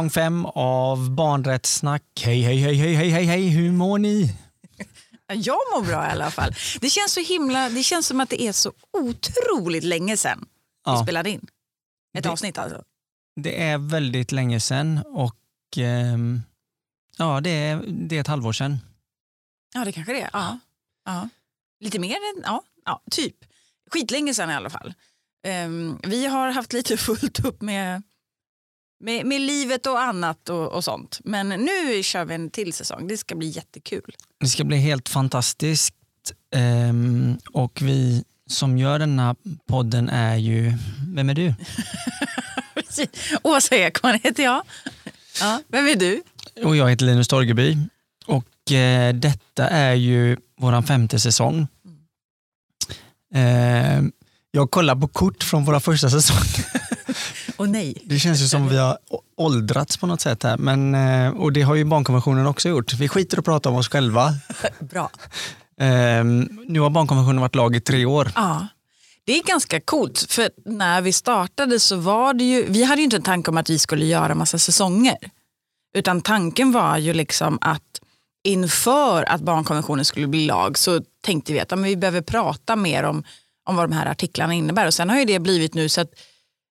säsong fem av Barnrättssnack. Hej, hej, hej, hej, hej, hej, hej, hur mår ni? Jag mår bra i alla fall. Det känns så himla, det känns som att det är så otroligt länge sedan vi Ja. spelade in. Ett Det- avsnitt alltså. Det är väldigt länge sedan och ehm, ja, det är, det är ett halvår sedan. Ja, det kanske det är. Ja. Ja. Lite mer än, ja, ja, typ. Skitlänge sedan i alla fall. Ehm, vi har haft lite fullt upp med, med, med livet och annat och, och sånt. Men nu kör vi en till säsong. Det ska bli jättekul. Det ska bli helt fantastiskt ehm, och vi som gör denna podden är ju, vem är du? Åsa Ekman heter jag. Ja, vem är du? Och jag heter Linus Torgeby och eh, detta är ju våran femte säsong. Eh, jag kollar på kort från våra första säsonger. Och nej. Det känns ju som vi har åldrats på något sätt här. Men, eh, och det har ju barnkonventionen också gjort. Vi skiter och pratar om oss själva. Bra. Eh, nu har barnkonventionen varit lag i tre år. Ja. Det är ganska coolt för när vi startade så var det ju, vi hade ju inte en tanke om att vi skulle göra massa säsonger. Utan tanken var ju liksom att inför att barnkonventionen skulle bli lag så tänkte vi att ja, men vi behöver prata mer om, om vad de här artiklarna innebär. Och sen har ju det blivit nu så att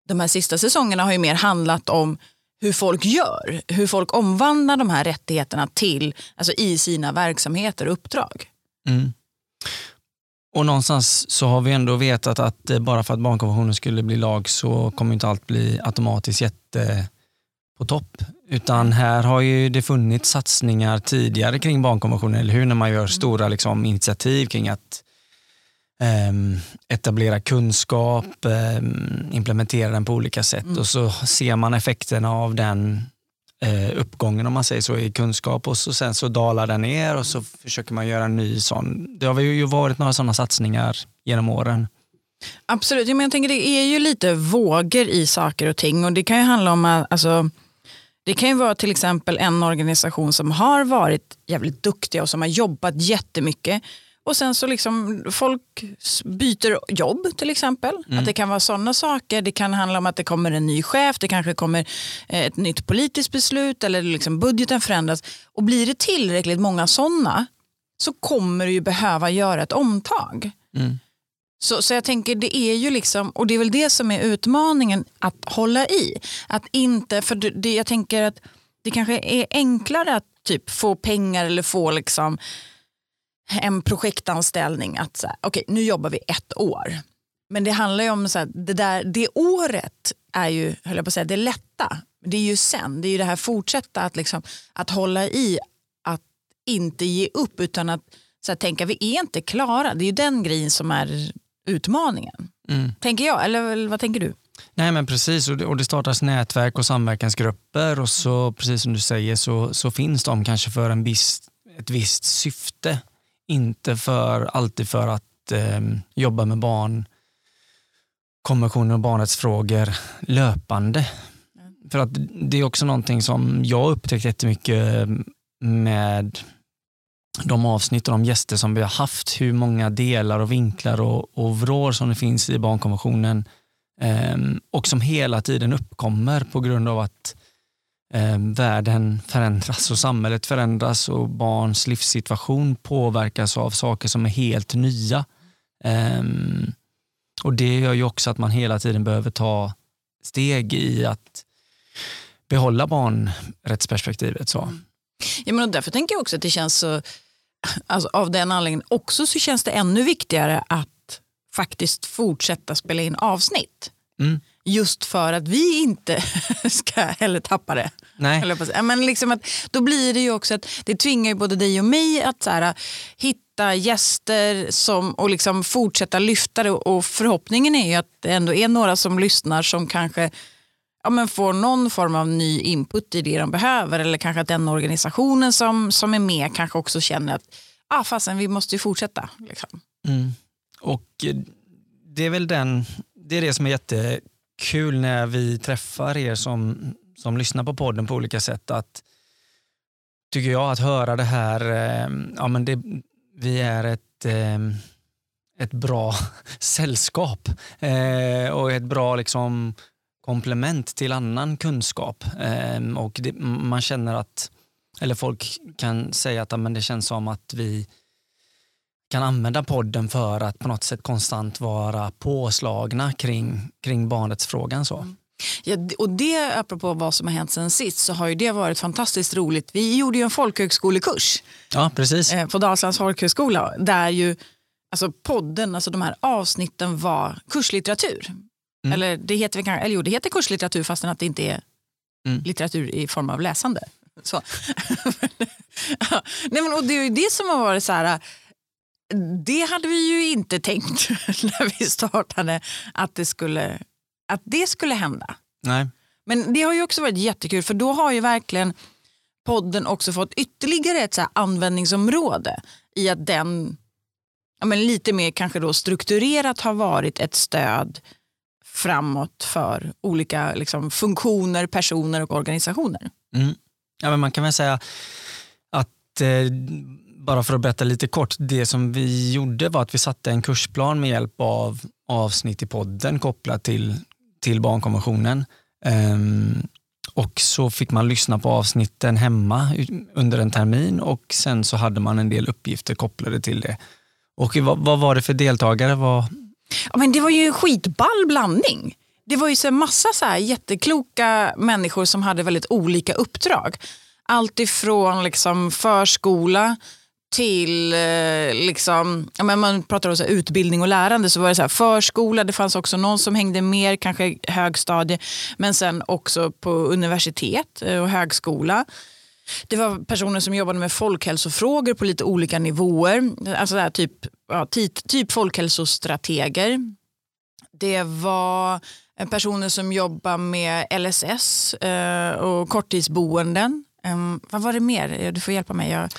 de här sista säsongerna har ju mer handlat om hur folk gör, hur folk omvandlar de här rättigheterna till, alltså i sina verksamheter och uppdrag. Mm. Och någonstans så har vi ändå vetat att eh, bara för att barnkonventionen skulle bli lag så kommer inte allt bli automatiskt jätte på topp. Utan här har ju det funnits satsningar tidigare kring barnkonventionen, eller hur? När man gör stora liksom, initiativ kring att etablera kunskap, ehm, implementera den på olika sätt. Och så ser man effekterna av den eh, uppgången om man säger så i kunskap. Och så, sen så dalar den ner och så försöker man göra en ny sån. Det har ju varit några sådana satsningar genom åren. Absolut, men jag tänker det är ju lite vågor i saker och ting. Och det kan ju handla om att alltså, det kan ju vara till exempel en organisation som har varit jävligt duktiga och som har jobbat jättemycket och sen så liksom folk byter jobb till exempel. Att det kan vara sådana saker. Det kan handla om att det kommer en ny chef, det kanske kommer eh, ett nytt politiskt beslut eller liksom budgeten förändras. Och blir det tillräckligt många sådana så kommer du ju behöva göra ett omtag. Mm. Så, så jag tänker det är ju liksom, och det är väl det som är utmaningen att hålla i. Att inte, för det, jag tänker att det kanske är enklare att typ få pengar eller få liksom en projektanställning. Att så här, okej nu jobbar vi ett år. Men det handlar ju om så här, det, där, det året är ju, höll jag på att säga, det lätta. Det är ju sen, det är ju det här fortsätta att, liksom, att hålla i, att inte ge upp utan att så här, tänka vi är inte klara. Det är ju den grejen som är utmaningen. Mm. Tänker jag, eller vad tänker du? Nej men precis och det, och det startas nätverk och samverkansgrupper och så precis som du säger så, så finns de kanske för en viss, ett visst syfte. Inte för alltid för att eh, jobba med barn konventioner och barnrättsfrågor löpande. För att det är också någonting som jag upptäckt jättemycket med de avsnitt och de gäster som vi har haft, hur många delar och vinklar och, och vrår som det finns i barnkonventionen Ehm, och som hela tiden uppkommer på grund av att ehm, världen förändras och samhället förändras och barns livssituation påverkas av saker som är helt nya. Ehm, och Det gör ju också att man hela tiden behöver ta steg i att behålla barnrättsperspektivet. Så. Ja, men och därför tänker jag också att det känns så, alltså av den anledningen också så känns det ännu viktigare att faktiskt fortsätta spela in avsnitt. Mm. Just för att vi inte ska heller tappa det. Nej. Men liksom att, då blir det ju också att det tvingar ju både dig och mig att så här, hitta gäster som, och liksom fortsätta lyfta det. Och förhoppningen är ju att det ändå är några som lyssnar som kanske ja, men får någon form av ny input i det de behöver. Eller kanske att den organisationen som, som är med kanske också känner att ah, fasen, vi måste ju fortsätta. Liksom. Mm. Och eh, det är väl den, det är det som är kul när vi träffar er som, som lyssnar på podden på olika sätt. Att, tycker jag att höra det här, eh, ja men det, vi är ett, eh, ett bra sällskap eh, och ett bra liksom komplement till annan kunskap. Eh, och det, man känner att, eller folk kan säga att men det känns som att vi kan använda podden för att på något sätt konstant vara påslagna kring, kring barnets frågan. Så. Mm. Ja, och det, apropå vad som har hänt sen sist, så har ju det varit fantastiskt roligt. Vi gjorde ju en folkhögskolekurs ja, precis. Eh, på Dalslands folkhögskola där ju alltså podden, alltså de här avsnitten var kurslitteratur. Mm. Eller, det heter, eller jo, det heter kurslitteratur fastän att det inte är mm. litteratur i form av läsande. Så. nej, men, och det är ju det som har varit så här, det hade vi ju inte tänkt när vi startade att det skulle, att det skulle hända. Nej. Men det har ju också varit jättekul för då har ju verkligen podden också fått ytterligare ett så användningsområde i att den ja, men lite mer kanske då strukturerat har varit ett stöd framåt för olika liksom, funktioner, personer och organisationer. Mm. Ja, men man kan väl säga att eh, bara för att berätta lite kort, det som vi gjorde var att vi satte en kursplan med hjälp av avsnitt i podden kopplat till, till barnkonventionen. Um, och så fick man lyssna på avsnitten hemma under en termin och sen så hade man en del uppgifter kopplade till det. Och vad, vad var det för deltagare? Vad... Ja, men det var ju en skitball blandning. Det var ju så massa så här jättekloka människor som hade väldigt olika uppdrag. Allt ifrån liksom förskola till, eh, liksom, men man pratar om så utbildning och lärande, så var det så här, förskola, det fanns också någon som hängde mer, kanske högstadie, men sen också på universitet eh, och högskola. Det var personer som jobbade med folkhälsofrågor på lite olika nivåer. Alltså där, typ, ja, typ, typ folkhälsostrateger. Det var eh, personer som jobbar med LSS och korttidsboenden. Ehm, vad var det mer? Du får hjälpa mig. Jag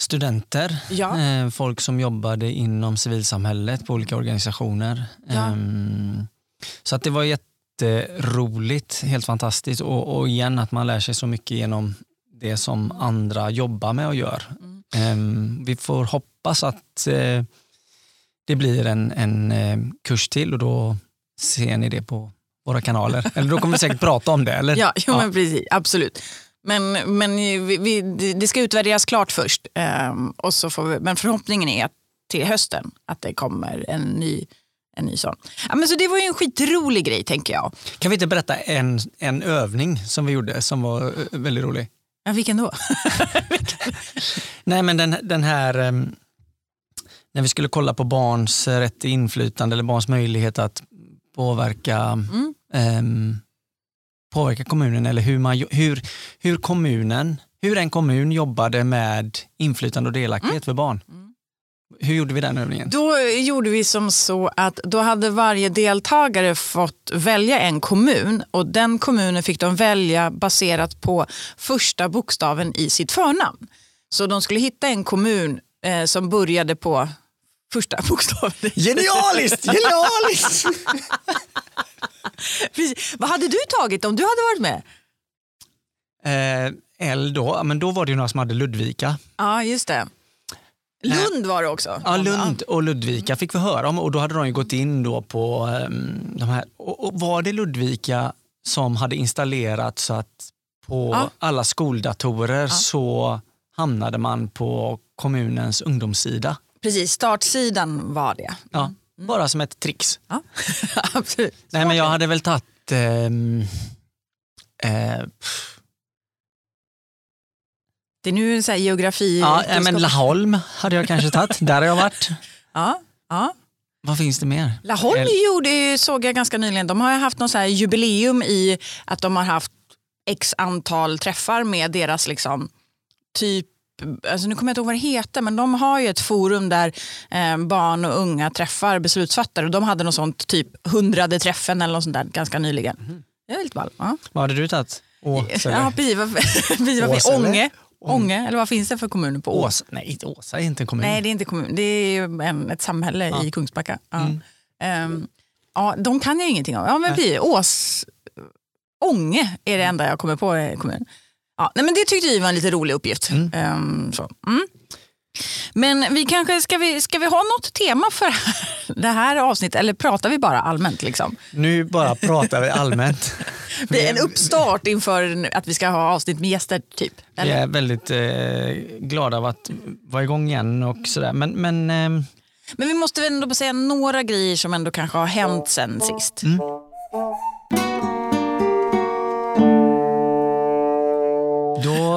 studenter, ja. eh, folk som jobbade inom civilsamhället på olika organisationer. Ja. Um, så att det var jätteroligt, helt fantastiskt och, och, igen att man lär sig så mycket genom det som andra jobbar med och gör. Mm. Um, vi får hoppas att uh, det blir en, en uh, kurs till och då ser ni det på våra kanaler. Eller då kommer vi säkert prata om det. Eller? Ja, jo, ja. Men precis, absolut. Men, men vi, vi, det ska utvärderas klart först. Um, och så får vi, men förhoppningen är att till hösten att det kommer en ny en ny sån. Ja, men så det var ju en skitrolig grej tänker jag. Kan vi inte berätta en, en övning som vi gjorde som var eh, väldigt rolig? Ja, vilken då? Nej men den, den här um, när vi skulle kolla på barns rätt till inflytande eller barns möjlighet att påverka mm. um, påverka kommunen eller hur, man, hur, hur, kommunen, hur en kommun jobbade med inflytande och delaktighet mm. för barn. Hur gjorde vi den övningen? Då gjorde vi som så att då hade varje deltagare fått välja en kommun och den kommunen fick de välja baserat på första bokstaven i sitt förnamn. Så de skulle hitta en kommun eh, som började på första bokstaven. Genialiskt! Genialiskt! Vad hade du tagit om du hade varit med? Eh, L då, men då var det ju några som hade Ludvika. Ja, just det. Lund var det också. Ja, Lund och Ludvika fick vi höra om och då hade de gått in då på um, de här. Och, och, var det Ludvika som hade installerat så att på ja. alla skoldatorer ja. så hamnade man på kommunens ungdomssida? Precis, startsidan var det. Ja, mm. bara som ett trix. Ja, absolut. Nej, men jag hade väl tagit um, uh, det är nu så geografi. Ja, men Laholm hade jag kanske tagit. Där har jag varit. Ja, ja. Vad finns det mer? Laholm gjorde, såg jag ganska nyligen. De har haft någon så jubileum i att de har haft x antal träffar med deras liksom, typ Alltså nu kommer jag inte ihåg vad det heter, men de har ju ett forum där eh, barn och unga träffar beslutsfattare. Och de hade något sånt, typ hundrade träffen eller något sånt där ganska nyligen. Mm. Det är lite ball. Ja. Vad hade du tagit? Åsele? Ja, precis. Ånge. Ånge, eller vad finns det för kommuner på Åsa? Nej, Åsa är inte en kommun. Nej, det är inte kommun. Det är en, ett samhälle ja. i Kungsbacka. Ja. Mm. Um, ja, de kan jag ingenting om. Ja, men vi, Ås, Ånge är det enda jag kommer på i kommun. Ja, nej, men det tyckte vi var en lite rolig uppgift. Mm. Um, så. Mm. Men vi kanske, ska, vi, ska vi ha något tema för Det här avsnittet, eller pratar vi bara allmänt? Liksom? Nu bara pratar vi allmänt. Det är en uppstart inför att vi ska ha avsnitt med gäster. typ. Vi är väldigt eh, glada av att vara igång igen och sådär. Men, men, eh... men vi måste väl ändå säga några grejer som ändå kanske har hänt sen sist. Mm.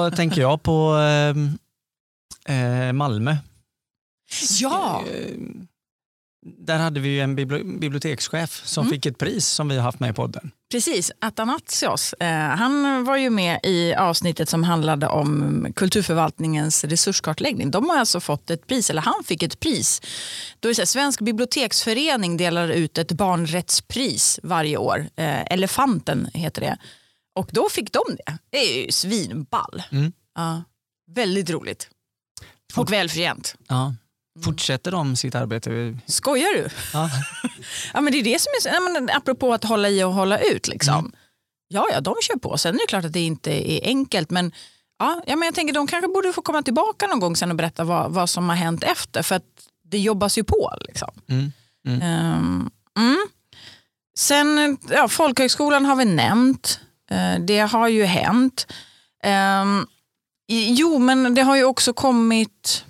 Då tänker jag på eh, eh Malmö. Ja! Eh, där hade vi en bibliotekschef som mm. fick ett pris som vi har haft med i podden. Precis, Atanasios. Eh, han var ju med i avsnittet som handlade om kulturförvaltningens resurskartläggning. De har alltså fått ett pris, eller han fick ett pris. Då är så här, Svensk biblioteksförening delar ut ett barnrättspris varje år. Eh, Elefanten heter det. Och då fick de det. Det är ju svinball. Mm. Ja, väldigt roligt. Och välförtjänt. Ja. Fortsätter de sitt arbete? Skojar du? Ja. ja, men det är det som är, men apropå att hålla i och hålla ut. Liksom. Mm. Ja, ja, de kör på. Sen är det klart att det inte är enkelt. Men, ja, ja, men jag tänker de kanske borde få komma tillbaka någon gång sen och berätta vad, vad som har hänt efter. För att det jobbas ju på. Liksom. Mm. Mm. Um, sen, ja, folkhögskolan har vi nämnt. Uh, det har ju hänt. Um, jo, men det har ju också kommit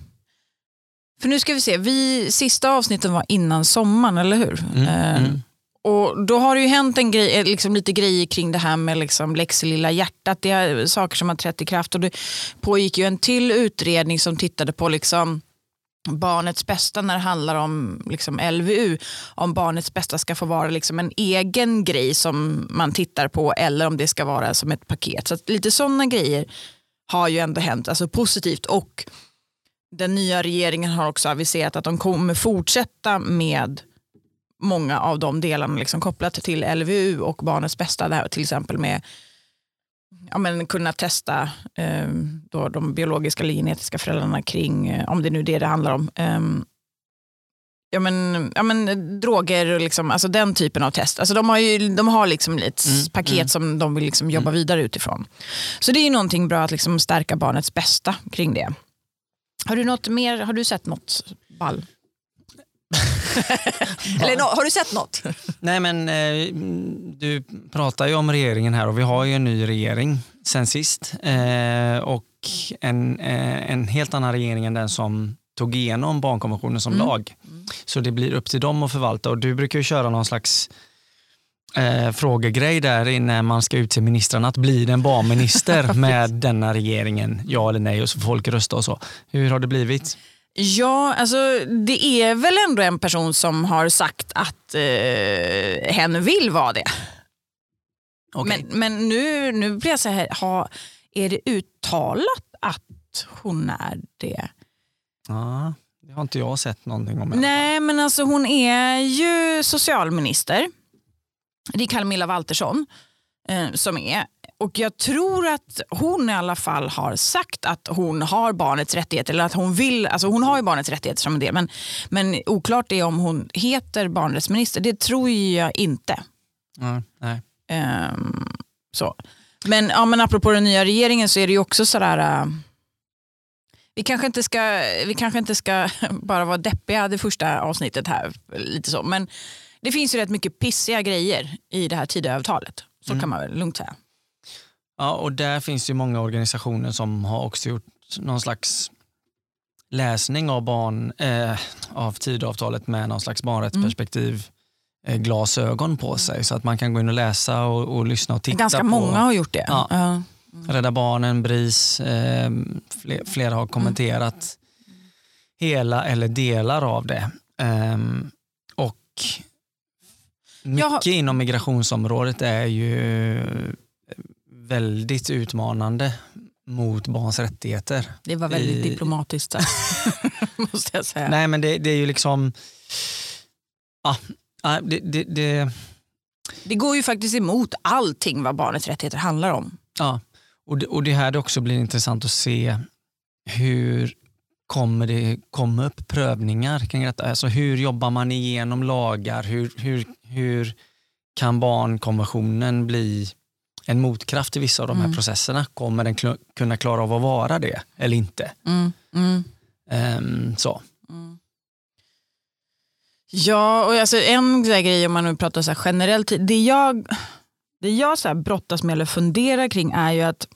för nu ska vi se, vi, sista avsnitten var innan sommaren, eller hur? Mm, eh, mm. Och Då har det ju hänt en grej, eh, liksom lite grejer kring det här med liksom Lex lilla hjärtat. Det är saker som har trätt i kraft. Och det pågick ju en till utredning som tittade på liksom barnets bästa när det handlar om liksom LVU. Om barnets bästa ska få vara liksom en egen grej som man tittar på eller om det ska vara som ett paket. Så lite sådana grejer har ju ändå hänt, alltså positivt. Och den nya regeringen har också aviserat att de kommer fortsätta med många av de delarna liksom kopplat till LVU och barnets bästa. Där, till exempel med ja, men kunna testa eh, då de biologiska eller genetiska föräldrarna kring, eh, om det nu är det det handlar om, eh, ja, men, ja, men, droger och liksom, alltså den typen av test. Alltså de har, ju, de har liksom ett mm, paket mm. som de vill liksom jobba mm. vidare utifrån. Så det är någonting bra att liksom stärka barnets bästa kring det. Har du, något mer, har du sett något ball? Eller no, har du sett något? Nej men eh, du pratar ju om regeringen här och vi har ju en ny regering sen sist. Eh, och en, eh, en helt annan regering än den som tog igenom barnkonventionen som mm. lag. Så det blir upp till dem att förvalta och du brukar ju köra någon slags eh, frågegrej där innan man ska utse ministrarna. Att bli en barnminister med denna regeringen, ja eller nej och så får folk rösta och så. Hur har det blivit? Ja, alltså det är väl ändå en person som har sagt att eh, hen vill vara det. Okay. Men, men nu, nu blir jag så här, ha, är det uttalat att hon är det? Ja, det har inte jag sett någonting om. Nej, men alltså hon är ju socialminister. Det är Camilla Waltersson eh, som är. Och jag tror att hon i alla fall har sagt att hon har barnets rättigheter. Eller att hon vill, alltså hon har ju barnets rättigheter som en del. Men, men oklart är om hon heter barnrättsminister. Det tror jag inte. Mm, nej. Um, så. Men, ja, men apropå den nya regeringen så är det ju också sådär... Uh, vi kanske, inte ska, vi kanske inte ska bara vara deppiga det första avsnittet här. lite så. Men det finns ju rätt mycket pissiga grejer i det här Tidöavtalet. Så mm. kan man väl lugnt säga. Ja, och där finns ju många organisationer som har också gjort någon slags läsning av, barn, eh, av Tidöavtalet med någon slags barnrättsperspektiv mm. eh, glasögon på sig så att man kan gå in och läsa och, och lyssna och titta. Ganska på, många har gjort det. Ja, mm. Rädda Barnen, BRIS, eh, fler, flera har kommenterat mm. hela eller delar av det. Um, och mycket inom migrationsområdet är ju väldigt utmanande mot barns rättigheter. Det var väldigt I, diplomatiskt måste jag säga. Nej men det, det är ju liksom, ja, det, det, det, det går ju faktiskt emot allting vad barnets rättigheter handlar om. Ja, och det, och det här det också blir intressant att se hur kommer det komma upp prövningar kring detta? Alltså hur jobbar man igenom lagar? Hur, hur, hur kan barnkonventionen bli en motkraft i vissa av de här mm. processerna? Kommer den kl kunna klara av att vara det eller inte? Mm. Mm. Um, så. Ja, och alltså en grej om man nu pratar så generellt. Det jag, det jag så här brottas med eller funderar kring är ju att,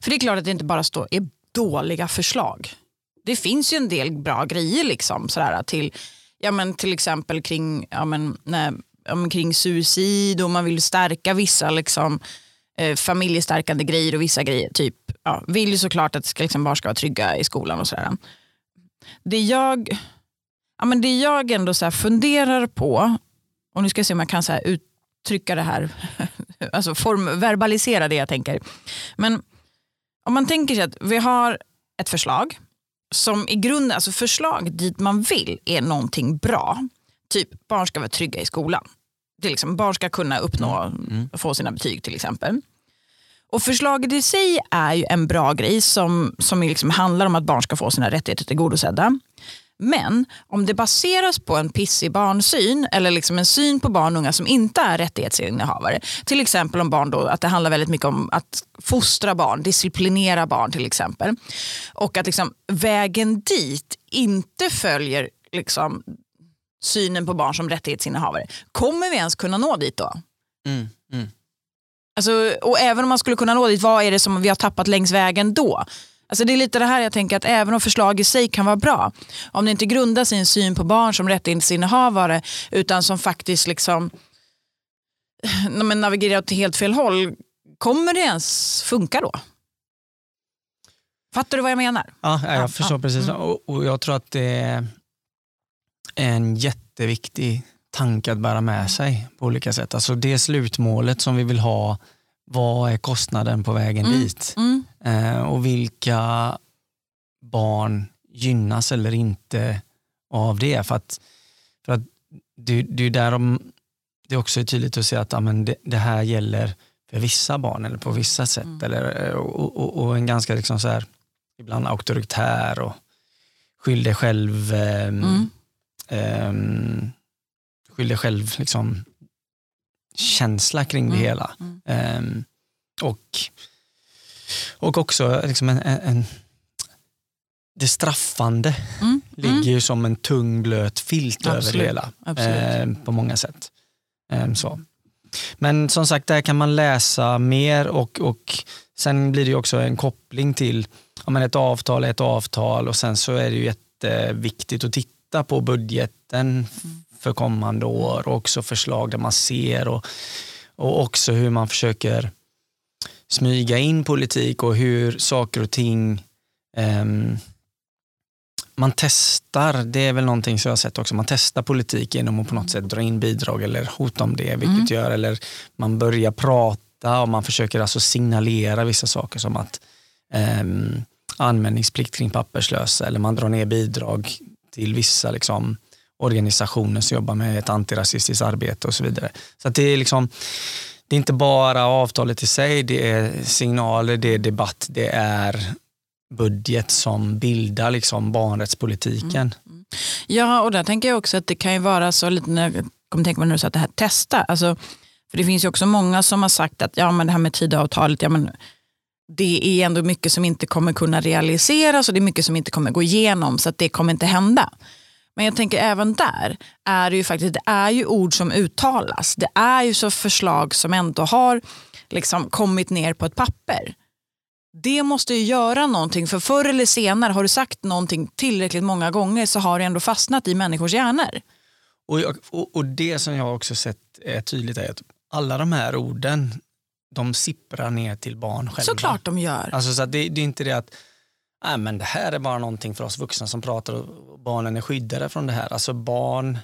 för det är klart att det inte bara står, är dåliga förslag. Det finns ju en del bra grejer liksom sådär, till, ja, men till exempel kring, ja, men, nej, kring suicid och man vill stärka vissa liksom, eh, familjestärkande grejer och vissa grejer. Typ, ja, vill ju såklart att ska, liksom, barn ska vara trygga i skolan och sådär. Det jag, ja, men det jag ändå så funderar på, och nu ska jag se om jag kan så uttrycka det här, alltså form, verbalisera det jag tänker. Men om man tänker sig att vi har ett förslag som i grunden, alltså förslag dit man vill är någonting bra. Typ barn ska vara trygga i skolan. Är liksom, barn ska kunna uppnå, mm. få sina betyg till exempel. Och Förslaget i sig är ju en bra grej som, som liksom handlar om att barn ska få sina rättigheter tillgodosedda. Men om det baseras på en pissig barnsyn eller liksom en syn på barn och unga som inte är rättighetsinnehavare. Till exempel om barn då, att det handlar väldigt mycket om att fostra barn, disciplinera barn till exempel. Och att liksom vägen dit inte följer liksom synen på barn som rättighetsinnehavare. Kommer vi ens kunna nå dit då? Mm, mm. Alltså, och även om man skulle kunna nå dit, vad är det som vi har tappat längs vägen då? Alltså det är lite det här jag tänker att även om förslag i sig kan vara bra, om det inte grundas i en syn på barn som rättighetsinnehavare utan som faktiskt liksom navigerar åt helt fel håll, kommer det ens funka då? Fattar du vad jag menar? Ja, jag förstår ja. precis. Mm. Och, och jag tror att det är en jätteviktig tanke att bära med sig på olika sätt. Alltså det slutmålet som vi vill ha, vad är kostnaden på vägen mm. dit? Mm. Eh, och vilka barn gynnas eller inte av det? För att, för att det, det är där de, det också är tydligt att se att ja, det, det, här gäller för vissa barn eller på vissa sätt. Mm. Eller, och, och, och, en ganska liksom så här, ibland auktoritär och skyll dig själv eh, mm. Eh, skyll dig själv liksom, känsla kring det mm. hela. Um, och, och också liksom en, en, det straffande mm. ligger ju som en tung blöt filt Absolut. över det hela eh, på många sätt. Eh, så. Men som sagt, där kan man läsa mer och, och sen blir det också en koppling till ja, men ett avtal ett avtal och sen så är det ju jätteviktigt att titta på budgeten för kommande år och också förslag där man ser och, och också hur man försöker smyga in politik och hur saker och ting um, man testar, det är väl någonting som jag har sett också, man testar politik genom att på något sätt dra in bidrag eller hota om det, vilket mm. gör, eller man börjar prata och man försöker alltså signalera vissa saker som att um, anmälningsplikt kring papperslösa eller man drar ner bidrag till vissa liksom, organisationer som jobbar med ett antirasistiskt arbete och så vidare. Så det är liksom det är inte bara avtalet i sig, det är signaler, det är debatt, det är budget som bildar liksom barnrättspolitiken. Mm. mm. Ja, och där tänker jag också att det kan ju vara så, lite när jag kommer tänka på när du sa att det här testa, alltså, för det finns ju också många som har sagt att ja, men det här med Tidöavtalet, ja, men det är ändå mycket som inte kommer kunna realiseras och det är mycket som inte kommer gå igenom så att det kommer inte hända. Men jag tänker även där är det ju faktiskt det är ju ord som uttalas. Det är ju så förslag som ändå har liksom kommit ner på ett papper. Det måste ju göra någonting för förr eller senare har du sagt någonting tillräckligt många gånger så har det ändå fastnat i människors hjärnor. Och, jag, och, och det som jag också sett är tydligt är att alla de här orden de sipprar ner till barn själva. Såklart de gör. Alltså, så det, det är inte det att Nej, men det här är bara någonting för oss vuxna som pratar och barnen är skyddade från det här. Alltså barn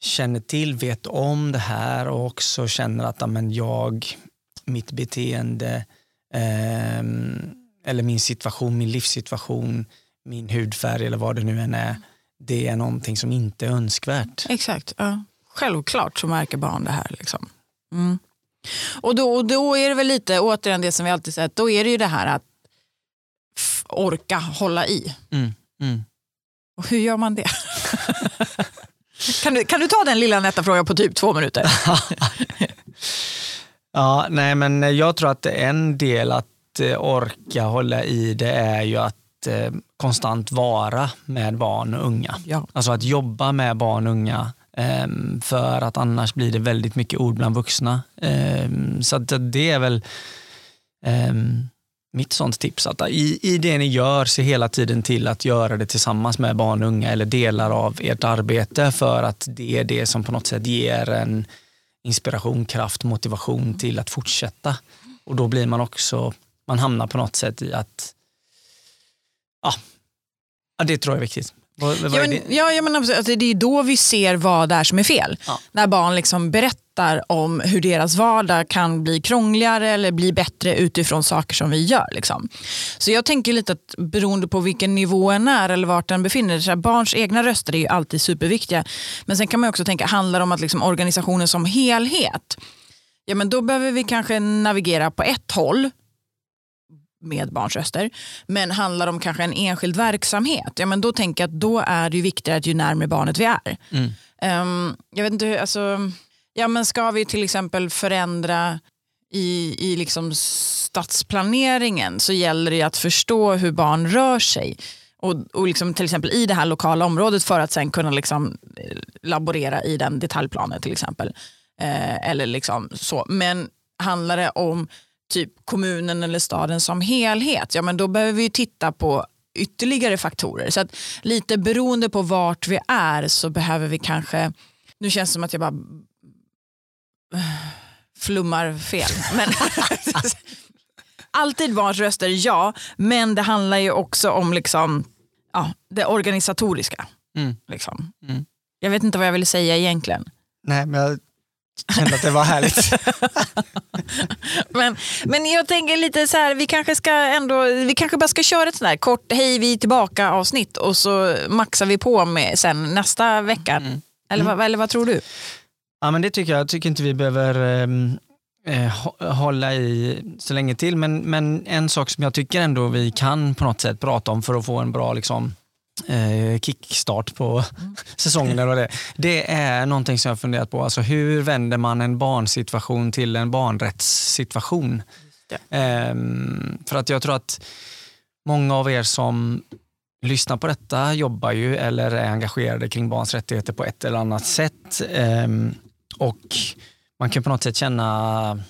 känner till, vet om det här och också känner att men jag, mitt beteende eh, eller min situation, min livssituation, min hudfärg eller vad det nu än är, det är någonting som inte är önskvärt. Exakt. Ja. Självklart så märker barn det här. Liksom. Mm. Och då, då är det väl lite, återigen det som vi alltid sett, då är det ju det här att orka hålla i. Mm, mm. Och hur gör man det? kan, du, kan du ta den lilla nätta frågan på typ två minuter? ja, nej men jag tror att en del att eh, orka hålla i det är ju att måste konstant vara med barn och unga. Ja. Alltså att jobba med barn och unga Ehm, för att annars blir det väldigt mycket ord bland vuxna. Ehm, så att det är väl ehm, mitt sånt tips. Att i, I det ni gör, se hela tiden till att göra det tillsammans med barn och unga eller delar av ert arbete för att det är det som på något sätt ger en inspiration, kraft, motivation till att fortsätta. Och då blir man också, man hamnar på något sätt i att, ja det tror jag är viktigt. Vad, vad Ja, men, ja, ja, men absolut. alltså, det är då vi ser vad det är som är fel. Ja. När barn liksom berättar om hur deras vardag kan bli krångligare eller bli bättre utifrån saker som vi gör. Liksom. Så jag tänker lite att beroende på vilken nivå en är eller vart den befinner sig, barns egna röster är ju alltid superviktiga. Men sen kan man också tänka, handlar det om att liksom organisationen som helhet, ja, men då behöver vi kanske navigera på ett håll med barns röster. Men handlar det om kanske en enskild verksamhet, ja, men då tänker jag att då är det ju viktigare att ju närmare barnet vi är. Mm. Ehm, jag vet inte, hur- alltså, ja, men ska vi till exempel förändra i, i liksom stadsplaneringen så gäller det att förstå hur barn rör sig. Och, och liksom till exempel i det här lokala området för att sen kunna liksom eh, laborera i den detaljplanen till exempel. Eh, eller liksom så. Men handlar det om typ kommunen eller staden som helhet, ja men då behöver vi titta på ytterligare faktorer. Så att lite beroende på vart vi är så behöver vi kanske, nu känns det som att jag bara flummar fel. Men alltid barns röster, ja. Men det handlar ju också om liksom, ja, det organisatoriska. Mm. Liksom. Mm. Jag vet inte vad jag vill säga egentligen. Nej, men jag kände att det var härligt. Men, men jag tänker lite så här, vi kanske ska ändå, vi kanske bara ska köra ett sånt här kort hej vi är tillbaka avsnitt och så maxar vi på med sen nästa vecka. Mm. Eller, vad, eller vad tror du? Ja, men det tycker jag. Jag tycker inte vi behöver ehm, eh, hå- hålla i så länge till. Men, men en sak som jag tycker ändå vi kan på något sätt prata om för att få en bra liksom, eh, kickstart på säsongen. Eller det, är. det är någonting som jag har funderat på. Alltså, hur vänder man en barnsituation till en barnrättssituation? Ehm, för att jag tror att många av er som lyssnar på detta jobbar ju eller är engagerade kring barns rättigheter på ett eller annat sätt. Ehm, och man kan på något sätt känna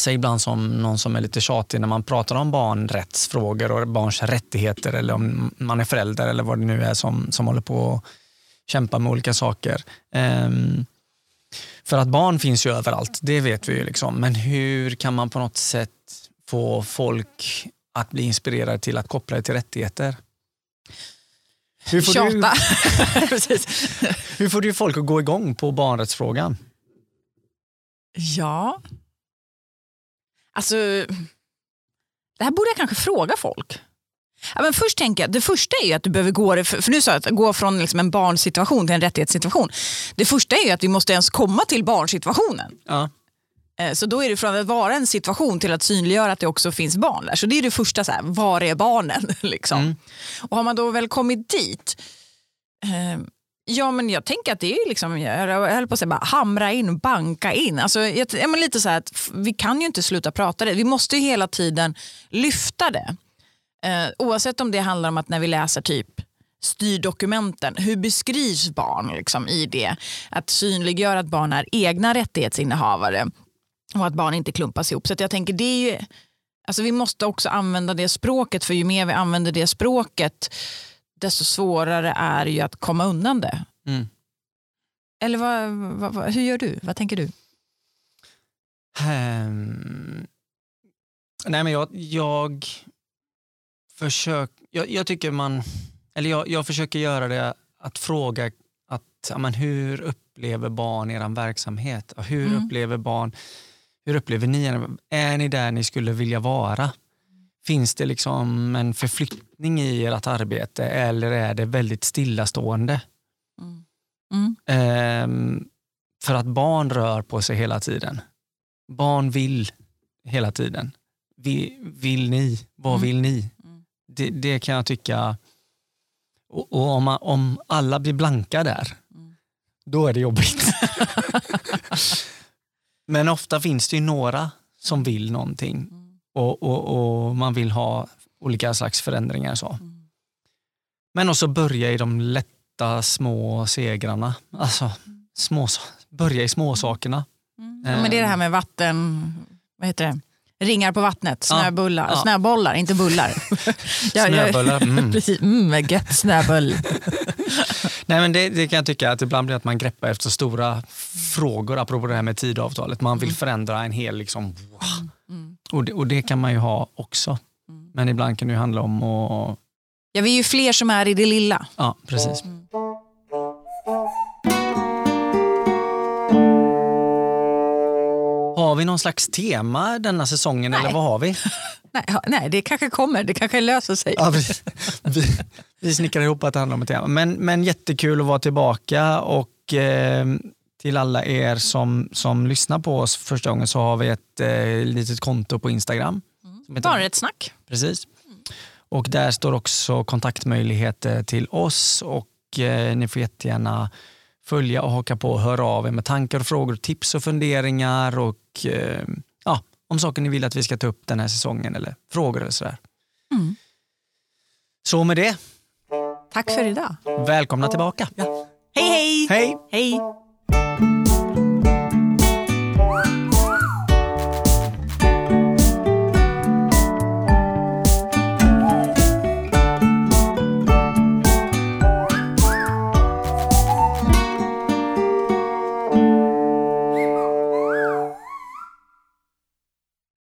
sig ibland som någon som är lite tjatig när man pratar om barnrättsfrågor och barns rättigheter eller om man är förälder eller vad det nu är som, som håller på att kämpa med olika saker. Ehm, för att barn finns ju överallt, det vet vi ju. Liksom. Men hur kan man på något sätt få folk att bli inspirerade till att koppla det till rättigheter? Hur får, du, Tjata. Precis. hur får du folk att gå igång på barnrättsfrågan? Ja. Alltså, det här borde jag kanske fråga folk. Ja, men först tänker jag, det första är ju att du behöver gå, för nu sa jag att gå från liksom en barnsituation till en rättighetssituation. Det första är ju att vi måste ens komma till barnsituationen. Ja. Eh, Så då är det från att vara en situation till att synliggöra att det också finns barn där. Så det är det första, så här, var är barnen? liksom. Mm. Och har man då väl kommit dit, eh, ja men jag tänker att det är liksom, jag höll på att säga bara hamra in, banka in. Alltså, jag, men lite så här att vi kan ju inte sluta prata det. Vi måste ju hela tiden lyfta det. Eh, oavsett om det handlar om att när vi läser typ styrdokumenten, hur beskrivs barn liksom, i det? Att synliggöra att barn är egna rättighetsinnehavare och att barn inte klumpas ihop. Så att jag tänker det är ju, alltså vi måste också använda det språket för ju mer vi använder det språket desto svårare är det ju att komma undan det. Mm. Eller vad, vad, vad, hur gör du? Vad tänker du? Ehm, nej men jag, jag försöker, jag, jag tycker man, eller jag, jag försöker göra det att fråga att, ja, men hur upplever barn er verksamhet? Hur Mm. upplever barn, hur upplever ni? Är ni där ni skulle vilja vara? Finns det liksom en förflyttning i ert arbete eller är det väldigt stillastående? Mm. Ehm, för att barn rör på sig hela tiden. Barn vill hela tiden. Vi, vill ni? Vad Mm. vill ni? Mm. Det, det kan jag tycka. Och, och om, man, om alla blir blanka där, Mm. då är det jobbigt. Men ofta finns det ju några som vill någonting Mm. Och, och, och man vill ha olika slags förändringar. Så. Men också börja i de lätta små segrarna. Alltså, små, börja i småsakerna. Ja, men det är det här med vatten, vad heter det? Ringar på vattnet, snöbullar, Ja. snöbollar, inte bullar. Snöbollar, mm. Precis, mm, gött snöboll. Nej, men det, det kan jag tycka att ibland blir att man greppar efter stora frågor, apropå det här med tidavtalet. Man vill förändra en hel, liksom, wow. Och, det, och det kan man ju ha också. Men ibland kan det handla om att... Ja, vi är ju fler som är i det lilla. Ja, precis. Har vi någon slags tema denna säsongen eller vad har vi? Nej, nej, det kanske kommer, det kanske löser sig. Ja, vi, vi, vi snickrar ihop att det handlar om ett tema. Men, men jättekul att vara tillbaka och eh, till alla er som, som lyssnar på oss första gången så har vi ett eh, litet konto på Instagram. Heter- Bara ett snack. Precis. Och där står också kontaktmöjligheter till oss och eh, ni får jättegärna följa och haka på och höra av er med tankar och frågor, tips och funderingar och eh, ja, om saker ni vill att vi ska ta upp den här säsongen eller frågor eller sådär. Mm. Så med det, Tack för idag. välkomna tillbaka. Hej hej! Hej! Hej! Thank you.